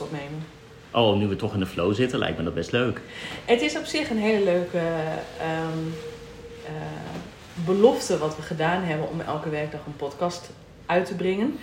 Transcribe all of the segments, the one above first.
opnemen. Oh, nu we toch in de flow zitten, lijkt me dat best leuk. Het is op zich een hele leuke ehm, eh, belofte wat we gedaan hebben om elke werkdag een podcast uit te bringen.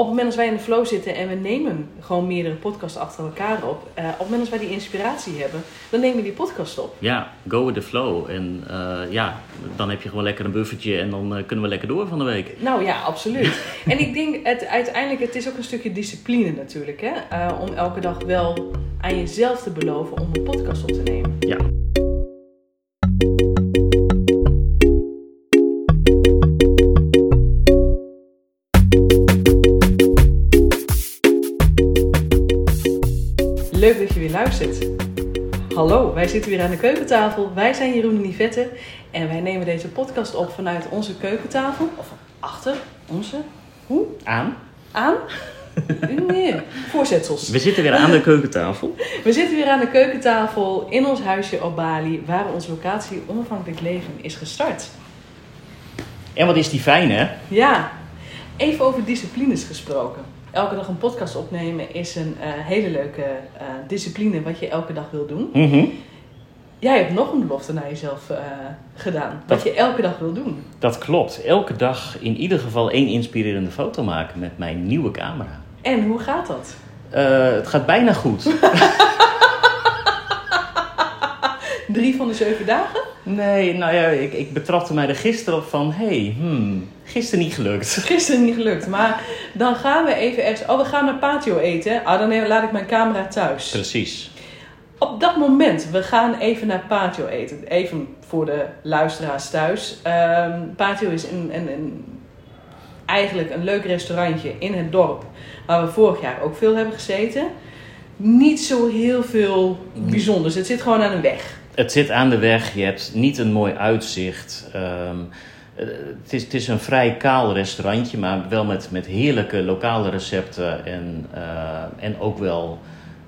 Op het moment als wij in de flow zitten en we nemen gewoon meerdere podcasts achter elkaar op, eh, op het moment als wij die inspiratie hebben, dan nemen we die podcast op. Ja, go with the flow. En eh, ja, dan heb je gewoon lekker een buffertje en dan eh, kunnen we lekker door van de week. Nou ja, absoluut. en ik denk het, uiteindelijk, het is ook een stukje discipline natuurlijk, hè? Om elke dag wel aan jezelf te beloven om een podcast op te nemen. Ja. Luistert. Hallo, wij zitten weer aan de keukentafel. Wij zijn Jeroen en Yvette en wij nemen deze podcast op vanuit onze keukentafel. Of achter onze, hoe? Aan. Aan? Nee, voorzetsels. We zitten weer aan de keukentafel. We zitten weer aan de keukentafel in ons huisje op Bali, waar onze locatie Onafhankelijk Leven is gestart. En wat is die fijn, hè? Ja, even over disciplines gesproken. Elke dag een podcast opnemen is een eh, hele leuke eh, discipline wat je elke dag wil doen. Mhm. Jij hebt nog een belofte naar jezelf eh, gedaan. Wat Dat- je elke dag wil doen. Dat klopt. Elke dag in ieder geval één inspirerende foto maken met mijn nieuwe camera. En hoe gaat dat? Het gaat bijna goed. Drie van de zeven dagen? Nee, nou ja, ik, ik betrapte mij er gisteren op van... Hé, hey, hmm, gisteren niet gelukt. Gisteren niet gelukt. Maar dan gaan we even ergens... Oh, we gaan naar patio eten. Ah, dan laat ik mijn camera thuis. Precies. Op dat moment, we gaan even naar patio eten. Even voor de luisteraars thuis. Ehm, patio is een, een, een, eigenlijk een leuk restaurantje in het dorp. Waar we vorig jaar ook veel hebben gezeten. Niet zo heel veel bijzonders. Het zit gewoon aan een weg. Het zit aan de weg, je hebt niet een mooi uitzicht. Ehm, eh, het, is, het is een vrij kaal restaurantje, maar wel met, met heerlijke lokale recepten. En, eh, en ook wel,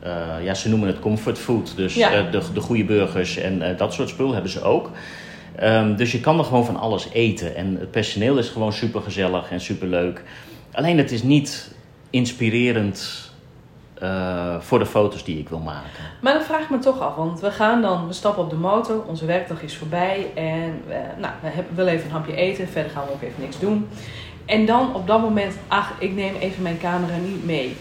eh, ja, ze noemen het comfort food. Dus Ja. de, de goede burgers en dat soort spul hebben ze ook. Ehm, dus je kan er gewoon van alles eten. En het personeel is gewoon super gezellig en super leuk. Alleen het is niet inspirerend eh, voor de foto's die ik wil maken. Maar dan vraag ik me toch af, want we gaan dan, we stappen op de motor, onze werkdag is voorbij en we, nou, we hebben, willen even een hapje eten, verder gaan we ook even niks doen. En dan op dat moment, ach, ik neem even mijn camera niet mee.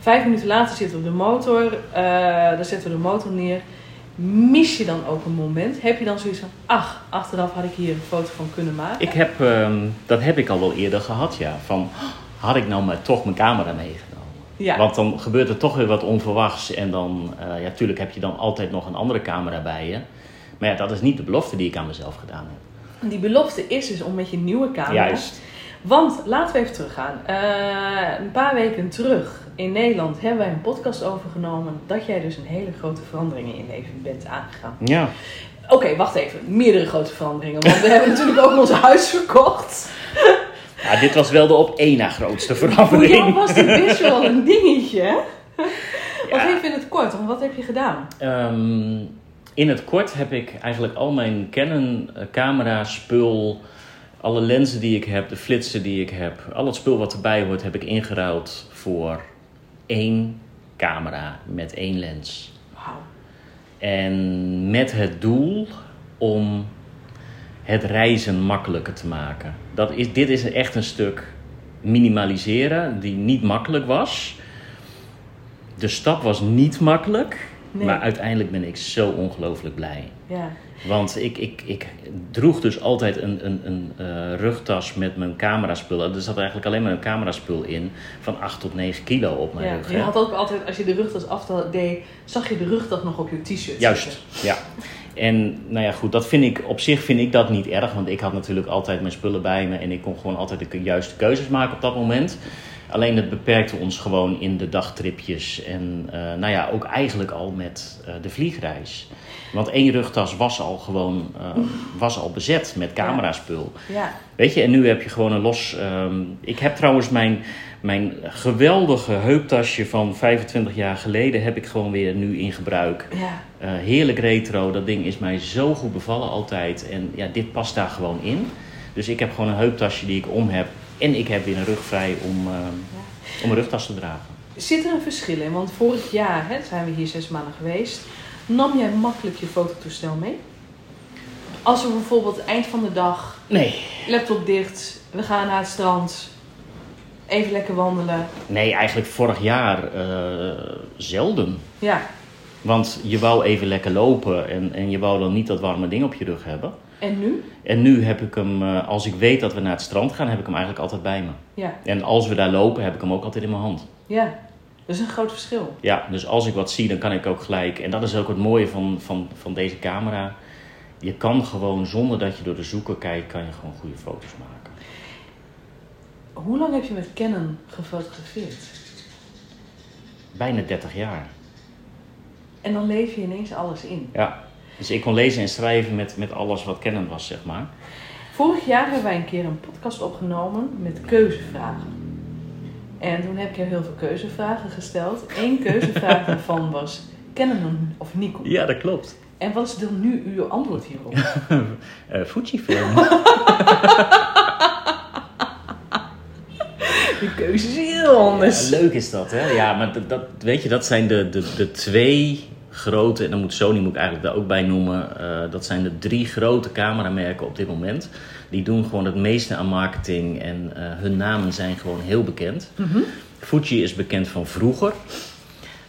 Vijf minuten later zitten we op de motor, eh dan zetten we de motor neer. Mis je dan ook een moment? Heb je dan zoiets van, ach, achteraf had ik hier een foto van kunnen maken? Ik heb, ehm, dat heb ik al wel eerder gehad, ja. Van, had ik nou maar toch mijn camera meegenomen? Ja. Want dan gebeurt er toch weer wat onverwachts. En dan, eh, ja, tuurlijk heb je dan altijd nog een andere camera bij je. Maar ja, dat is niet de belofte die ik aan mezelf gedaan heb. Die belofte is dus om met je nieuwe camera... Juist. Want laten we even teruggaan. Eh, een paar weken terug in Nederland hebben wij een podcast overgenomen dat jij dus een hele grote verandering in je leven bent aangegaan. Ja. Oké, wacht even. Meerdere grote veranderingen. Want we hebben natuurlijk ook ons huis verkocht. Ja, dit was wel de op één na grootste Voor jou verandering. was dit best wel een dingetje. Of Ja. even in het kort, want wat heb je gedaan? Ehm, in het kort heb ik eigenlijk al mijn Canon eh, camera spul, alle lenzen die ik heb, de flitsen die ik heb, al het spul wat erbij hoort, heb ik ingeruild voor één camera met één lens. Wauw. En met het doel om het reizen makkelijker te maken. Dat is, dit is echt een stuk minimaliseren die niet makkelijk was. De stap was niet makkelijk, Nee. maar uiteindelijk ben ik zo ongelooflijk blij. Ja. Want ik, ik, ik droeg dus altijd een, een, een eh, rugtas met mijn cameraspullen. Er zat eigenlijk alleen maar een cameraspul in van 8 tot 9 kilo op mijn ja. rug. Je had ook altijd, als je de rugtas af deed, zag je de rugtas nog op je t-shirt Juist, zitten. ja. En nou ja, goed, dat vind ik, op zich vind ik dat niet erg. Want ik had natuurlijk altijd mijn spullen bij me. En ik kon gewoon altijd de juiste keuzes maken op dat moment. Alleen het beperkte ons gewoon in de dagtripjes. En eh, nou ja, ook eigenlijk al met eh, de vliegreis. Want één rugtas was al gewoon eh, was al bezet met cameraspul. Ja. Weet je, en nu heb je gewoon een los. ehm, ik heb trouwens mijn, mijn geweldige heuptasje van 25 jaar geleden. heb ik gewoon weer nu in gebruik. Ja. Heerlijk retro, dat ding is mij zo goed bevallen altijd. En ja, dit past daar gewoon in. Dus ik heb gewoon een heuptasje die ik om heb. En ik heb weer een rug vrij om, eh, om een rugtas te dragen. Zit er een verschil in? Want vorig jaar hè, zijn we hier zes maanden geweest. Nam jij makkelijk je fototoestel mee? Als we bijvoorbeeld eind van de dag, Nee. laptop dicht, we gaan naar het strand, even lekker wandelen. Nee, eigenlijk vorig jaar eh, zelden. Ja, Want je wou even lekker lopen en, en je wou dan niet dat warme ding op je rug hebben. En nu? En nu heb ik hem, eh, als ik weet dat we naar het strand gaan, heb ik hem eigenlijk altijd bij me. Ja, En als we daar lopen, heb ik hem ook altijd in mijn hand. ja. Dat is een groot verschil. Ja, dus als ik wat zie, dan kan ik ook gelijk. En dat is ook het mooie van, van, van deze camera. Je kan gewoon, zonder dat je door de zoeker kijkt, kan je gewoon goede foto's maken. Hoe lang heb je met Canon gefotografeerd? Bijna 30 jaar. En dan leef je ineens alles in. Ja. Dus ik kon lezen en schrijven met, met alles wat Canon was, zeg maar. Vorig jaar hebben wij een keer een podcast opgenomen met keuzevragen. En toen heb ik jou heel veel keuzevragen gesteld. Eén keuzevraag daarvan was Canon of Nikon. Ja, dat klopt. En wat is dan nu uw antwoord hierop? Eh Fujifilm. De keuze is heel anders. Ja, leuk is dat, hè? Ja, maar dat, dat, weet je, dat zijn de, de, de twee grote, en dan moet Sony moet ik eigenlijk daar ook bij noemen. eh, dat zijn de drie grote cameramerken op dit moment. Die doen gewoon het meeste aan marketing en eh, hun namen zijn gewoon heel bekend. Fuji is bekend van vroeger.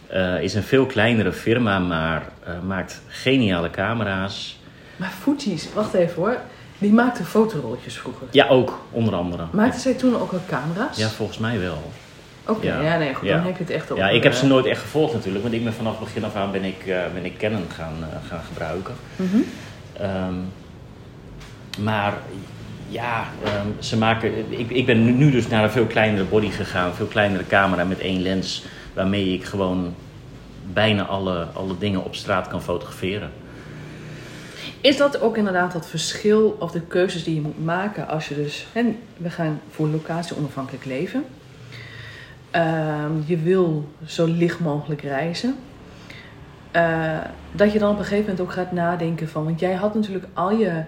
Eh, is een veel kleinere firma, maar maakt geniale camera's. Maar Fuji's, wacht even hoor. Die maakte fotorolletjes vroeger. Ja, ook, onder andere. Maakte zij toen ook al camera's? Ja, volgens mij wel. Oké, Ja. ja. nee, goed, Ja. dan heb je het echt over... Ja, ik heb eh, ze nooit echt gevolgd natuurlijk, want ik ben vanaf het begin af aan ben ik, eh, ben ik Canon gaan, eh, gaan gebruiken. mhm. Ehm, maar ja, ehm, ze maken. Ik, ik ben nu- nu dus naar een veel kleinere body gegaan, veel kleinere camera met één lens, waarmee ik gewoon bijna alle, alle dingen op straat kan fotograferen. Is dat ook inderdaad dat verschil of de keuzes die je moet maken als je dus... En we gaan voor locatie onafhankelijk leven. Ehm, je wil zo licht mogelijk reizen. Eh, dat je dan op een gegeven moment ook gaat nadenken van... Want jij had natuurlijk al je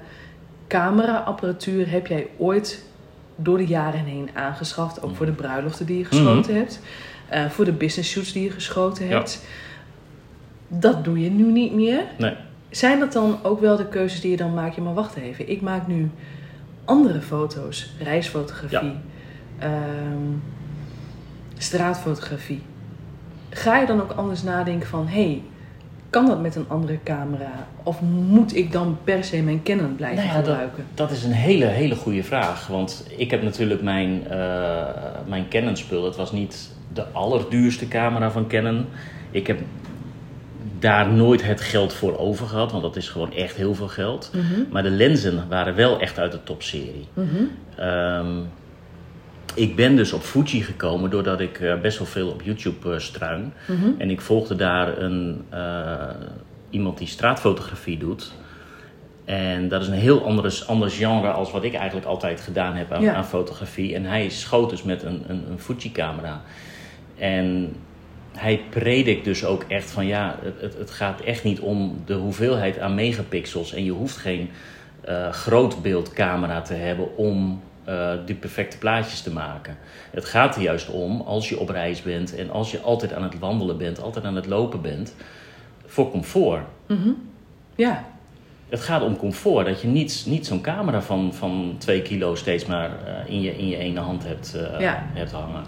cameraapparatuur heb jij ooit door de jaren heen aangeschaft. Ook voor de bruiloften die je geschoten hebt. Eh, voor de business shoots die je geschoten Ja. hebt. Dat doe je nu niet meer. Nee. Zijn dat dan ook wel de keuzes die je dan maakt? Ja, maar wacht even. Ik maak nu andere foto's. Reisfotografie. ehm, straatfotografie. Ga je dan ook anders nadenken van... Hé, hey, kan dat met een andere camera? Of moet ik dan per se mijn Canon blijven Nou ja, dat- gebruiken? Dat is een hele, hele goede vraag. Want ik heb natuurlijk mijn, eh, mijn Canon spul. Het was niet de allerduurste camera van Canon. Ik heb daar nooit het geld voor over gehad. Want dat is gewoon echt heel veel geld. Mhm, Maar de lenzen waren wel echt uit de topserie. mhm. Ehm, ik ben dus op Fuji gekomen doordat ik eh, best wel veel op YouTube eh, struin. Mhm. En ik volgde daar een, eh, iemand die straatfotografie doet. En dat is een heel anders, anders genre als wat ik eigenlijk altijd gedaan heb aan, Ja. aan fotografie. En hij schoot dus met een, een, een Fuji-camera. En hij predikt dus ook echt van ja, het, het, gaat echt niet om de hoeveelheid aan megapixels. En je hoeft geen eh grootbeeldcamera te hebben om eh die perfecte plaatjes te maken. Het gaat er juist om als je op reis bent en als je altijd aan het wandelen bent, altijd aan het lopen bent, voor comfort. Mhm. Ja, Het gaat om comfort, dat je niet, niet zo'n camera van, van 2 kilo steeds maar eh, in, je, in je ene hand hebt, eh, Ja. hebt hangen.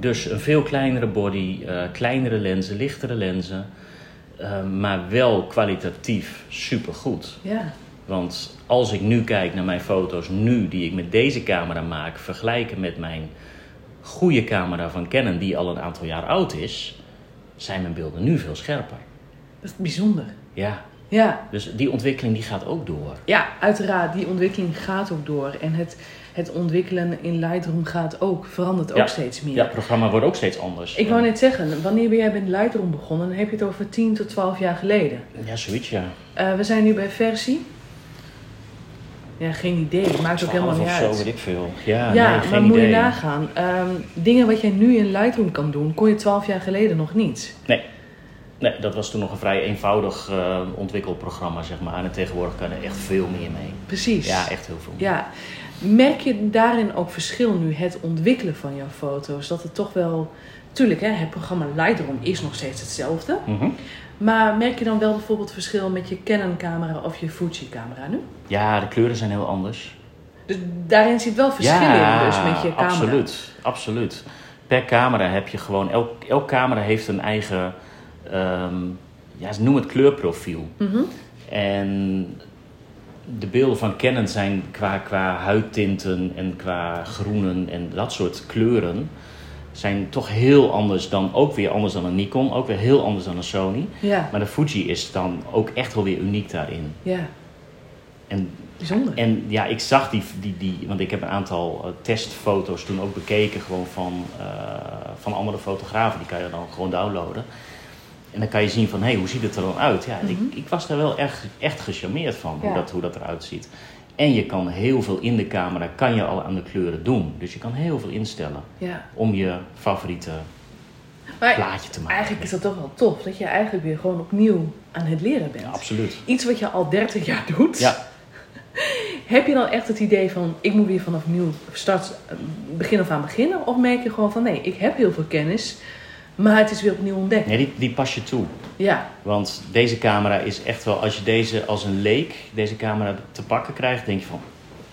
Dus een veel kleinere body, kleinere lenzen, lichtere lenzen, maar wel kwalitatief supergoed. ja. Want als ik nu kijk naar mijn foto's, nu die ik met deze camera maak, vergelijken met mijn goede camera van Canon, die al een aantal jaar oud is, zijn mijn beelden nu veel scherper. Dat is bijzonder. Ja, Ja, dus die ontwikkeling die gaat ook door. ja uiteraard. Die ontwikkeling gaat ook door. En het, het ontwikkelen in Lightroom gaat ook, verandert ook Ja. steeds meer. Ja, het programma wordt ook steeds anders. Ik wou net zeggen, wanneer ben jij met Lightroom begonnen? Dan heb je het over 10 tot 12 jaar geleden. Ja, zoiets ja. Eh, we zijn nu bij versie. Ja, geen idee. Maakt ook 12 helemaal niet of zo, uit. weet ik veel. Ja, ja, nee, maar geen moet je nagaan. ehm, dingen wat jij nu in Lightroom kan doen, kon je 12 jaar geleden nog niet. Nee. nee, dat was toen nog een vrij eenvoudig eh ontwikkelprogramma, zeg maar. En tegenwoordig kan er echt veel meer mee. Precies. Ja, echt heel veel meer. Ja. Merk je daarin ook verschil nu, het ontwikkelen van jouw foto's? Dat het toch wel tuurlijk, hè, het programma Lightroom is nog steeds hetzelfde. Mhm. Maar merk je dan wel bijvoorbeeld verschil met je Canon-camera of je Fuji-camera nu? Ja, de kleuren zijn heel anders. Dus daarin zit wel verschil in dus met je camera. absoluut. Absoluut. Per camera heb je gewoon... Elk, elk camera heeft een eigen... ehm, ja, ze noemen het kleurprofiel. Mhm. En de beelden van Canon zijn qua, qua huidtinten en qua groenen en dat soort kleuren... zijn toch heel anders dan... Ook weer anders dan een Nikon. Ook weer heel anders dan een Sony. Ja, Maar de Fuji is dan ook echt wel weer uniek daarin. ja, En bijzonder. En ja, ik zag die, die, die want ik heb een aantal eh, testfoto's toen ook bekeken, gewoon van, eh, van andere fotografen. Die kan je dan gewoon downloaden. En dan kan je zien van, hé, hey, hoe ziet het er dan uit? Ja, ik, ik was daar wel echt, echt gecharmeerd van, hoe, dat, hoe dat eruit ziet. En je kan heel veel in de camera, kan je al aan de kleuren doen. Dus je kan heel veel instellen Ja. om je favoriete Maar plaatje te maken. eigenlijk is dat toch wel tof, dat je eigenlijk weer gewoon opnieuw aan het leren bent. Ja, absoluut. Iets wat je al 30 jaar doet. Ja, Heb je dan echt het idee van, ik moet weer vanaf nieuw start, eh, begin af aan beginnen? Of merk je gewoon van, nee, ik heb heel veel kennis, maar het is weer opnieuw ontdekken? nee, die, die pas je toe. Ja, Want deze camera is echt wel, als je deze als een leek, deze camera te pakken krijgt, denk je van,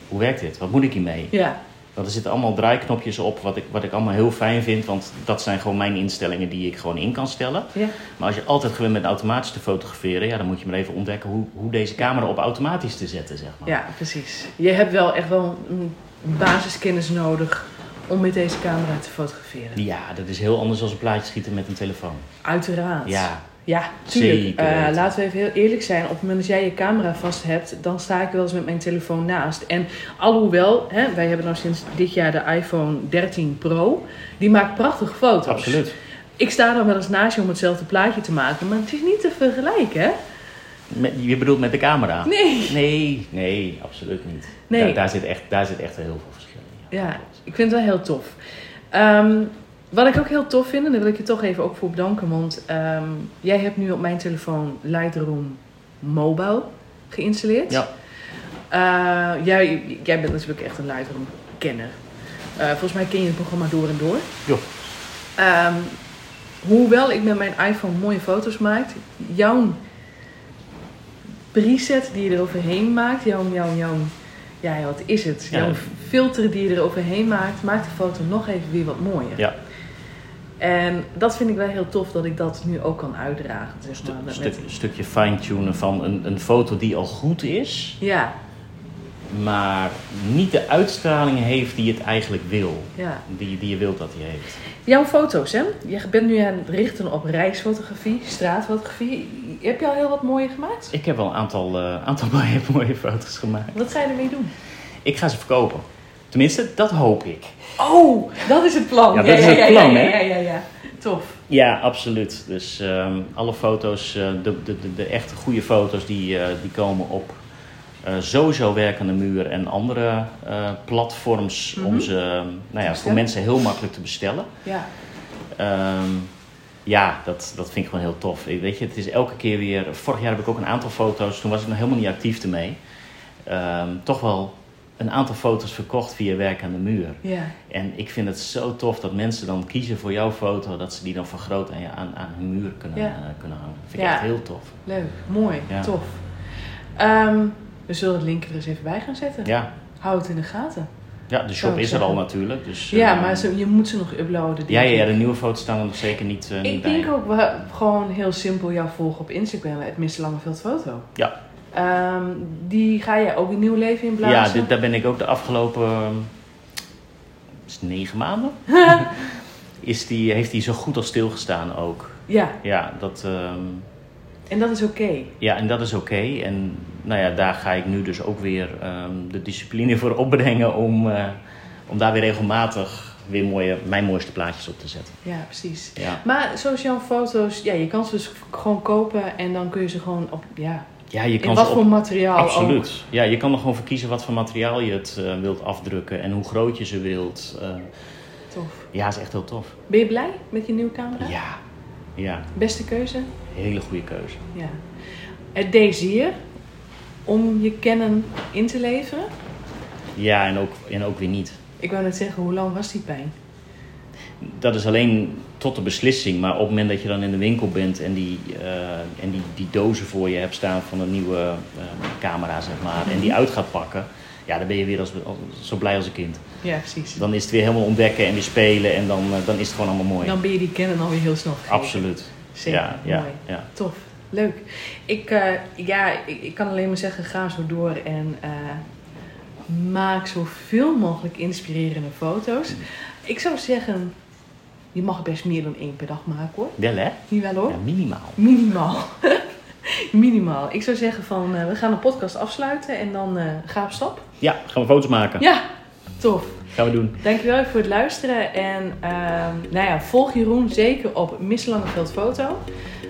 hoe werkt dit? Wat moet ik hiermee? ja, Want er zitten allemaal draaiknopjes op, wat ik, wat ik allemaal heel fijn vind, want dat zijn gewoon mijn instellingen die ik gewoon in kan stellen. ja. Maar als je altijd gewend bent automatisch te fotograferen, ja, dan moet je maar even ontdekken hoe, hoe deze camera op automatisch te zetten, zeg maar. Ja, precies. Je hebt wel echt wel een basiskennis nodig om met deze camera te fotograferen. Ja, dat is heel anders dan een plaatje schieten met een telefoon. Uiteraard. Ja, Ja, tuurlijk. Eh, laten we even heel eerlijk zijn. Op het moment dat jij je camera vast hebt, dan sta ik wel eens met mijn telefoon naast. En alhoewel, hè, wij hebben nou sinds dit jaar de iPhone 13 Pro. Die maakt prachtige foto's. absoluut. Ik sta dan wel eens naast je om hetzelfde plaatje te maken. Maar het is niet te vergelijken, hè? Met, je bedoelt met de camera? Nee. Nee, nee, absoluut niet. Nee. Daar, daar, zit echt, daar zit echt heel veel verschil in. Ja, ik vind het wel heel tof. Ehm, wat ik ook heel tof vind, en daar wil ik je toch even ook voor bedanken. Want ehm, jij hebt nu op mijn telefoon Lightroom Mobile geïnstalleerd. Ja. Eh, jij, jij bent natuurlijk echt een Lightroom-kenner. Eh, volgens mij ken je het programma door en door. Joh. Ehm, hoewel ik met mijn iPhone mooie foto's maak, jouw preset die je eroverheen maakt, jouw, jouw, jouw ja, wat is het? Ja. Jouw filter die je eroverheen maakt, maakt de foto nog even weer wat mooier. Ja. En dat vind ik wel heel tof dat ik dat nu ook kan uitdragen. Zeg maar, stuk, stukje fine-tunen van een, een foto die al goed is, Ja, maar niet de uitstraling heeft die het eigenlijk wil. ja. Die, die je wilt dat hij heeft. Jouw foto's, hè? Je bent nu aan het richten op reisfotografie, straatfotografie. Heb je al heel wat mooie gemaakt? Ik heb wel een aantal, eh, aantal mooie, mooie foto's gemaakt. Wat ga je ermee doen? Ik ga ze verkopen. Tenminste, dat hoop ik. Oh, dat is het plan. Ja, dat is het plan, hè? Ja, ja, ja. Tof. Ja, absoluut. Dus ehm, alle foto's, eh, de, de, de, de echte goede foto's, die, eh, die komen op eh, sowieso werkende muur en andere platforms Mhm. om ze eh, nou ja, voor mensen heel makkelijk te bestellen. Ja. Ehm, ja, dat, dat vind ik gewoon heel tof. Ik- Weet je, het is elke keer weer. Vorig jaar heb ik ook een aantal foto's, toen was ik nog helemaal niet actief ermee. Ehm, toch wel een aantal foto's verkocht via werk aan de muur. Ja. En ik vind het zo tof dat mensen dan kiezen voor jouw foto, dat ze die dan vergroten en aan, aan hun muur kunnen, Ja. eh, kunnen hangen. Vind ik Ja. echt heel tof. Leuk. Mooi. Tof. Ehm, we zullen het linkje er eens even bij gaan zetten. Ja, Hou het in de gaten. ja de shop ik is er al natuurlijk. Dus, Ja, eh, maar ze, je moet ze nog uploaden. ja, ja, ja, ik. de nieuwe foto's staan er nog zeker niet, eh, niet Ik bij. denk ook wel gewoon heel simpel jou volgen op Instagram, het Mr. Langeveld Foto. Ja. Ehm, die ga je ook een nieuw leven in blazen. Ja, dit, daar ben ik ook de afgelopen ehm, is negen maanden. is die, heeft hij zo goed als stilgestaan ook. Ja, Ja, dat, ehm, en dat is oké. ja, en dat is oké. En nou ja, daar ga ik nu dus ook weer de discipline voor opbrengen om, eh, om daar weer regelmatig weer mooie, mijn mooiste plaatjes op te zetten. Ja, precies. Ja, Maar zoals jouw foto's, ja, je kan ze dus gewoon kopen en dan kun je ze gewoon op, ja, ja je in kan wat ze voor materiaal ook. Absoluut. Ja, je kan er gewoon voor kiezen wat voor materiaal je het eh, wilt afdrukken en hoe groot je ze wilt. Eh, Tof. ja, is echt heel tof. Ben je blij met je nieuwe camera? Ja, ja, Beste keuze? hele goede keuze. Ja. Het deed zeer om je Canon in te leveren. Ja, en ook, en ook weer niet. Ik wou net zeggen, hoe lang was die pijn? Dat is alleen tot de beslissing. Maar op het moment dat je dan in de winkel bent en die, eh, en die, die dozen voor je hebt staan van een nieuwe eh, camera, zeg maar, en die uit gaat pakken, ja, dan ben je weer als, als- zo blij als een kind. Ja, precies. Dan is het weer helemaal ontdekken en weer spelen en dan, eh, dan is het gewoon allemaal mooi. Dan ben je die kennen alweer heel snel. Absoluut. Zeker, Ja, ja, mooi. ja. Tof, leuk. Ik, ja, ik, ik kan alleen maar zeggen, ga zo door en maak zoveel mogelijk inspirerende foto's. Ik zou zeggen, je mag best meer dan één per dag maken hoor. Wel hè? Niet wel hoor? Ja, minimaal. Minimaal. Minimaal. Ik zou zeggen van, eh, we gaan de podcast afsluiten en dan eh ga op stap. Ja, gaan we foto's maken. Ja, tof. Gaan we doen. Dankjewel voor het luisteren. En ehm, nou ja, volg Jeroen zeker op Miss Langeveld Foto.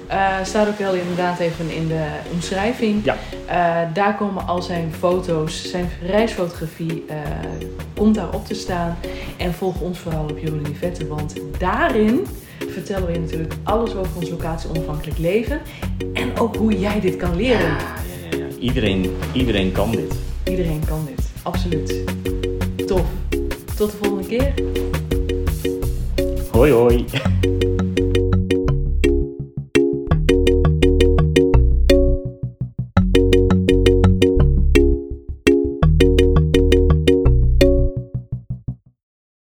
Eh, staat ook wel inderdaad even in de omschrijving. Ja. Eh, daar komen al zijn foto's, zijn reisfotografie eh, komt daar op te staan. En volg ons vooral op Jeroen Nivette, want daarin vertellen we je natuurlijk alles over ons locatie-onafhankelijk leven. En ook hoe jij dit kan leren. Ja, ja, ja, ja. Iedereen, iedereen kan dit. Iedereen kan dit, absoluut. Tof. Tot de volgende keer. Hoi hoi.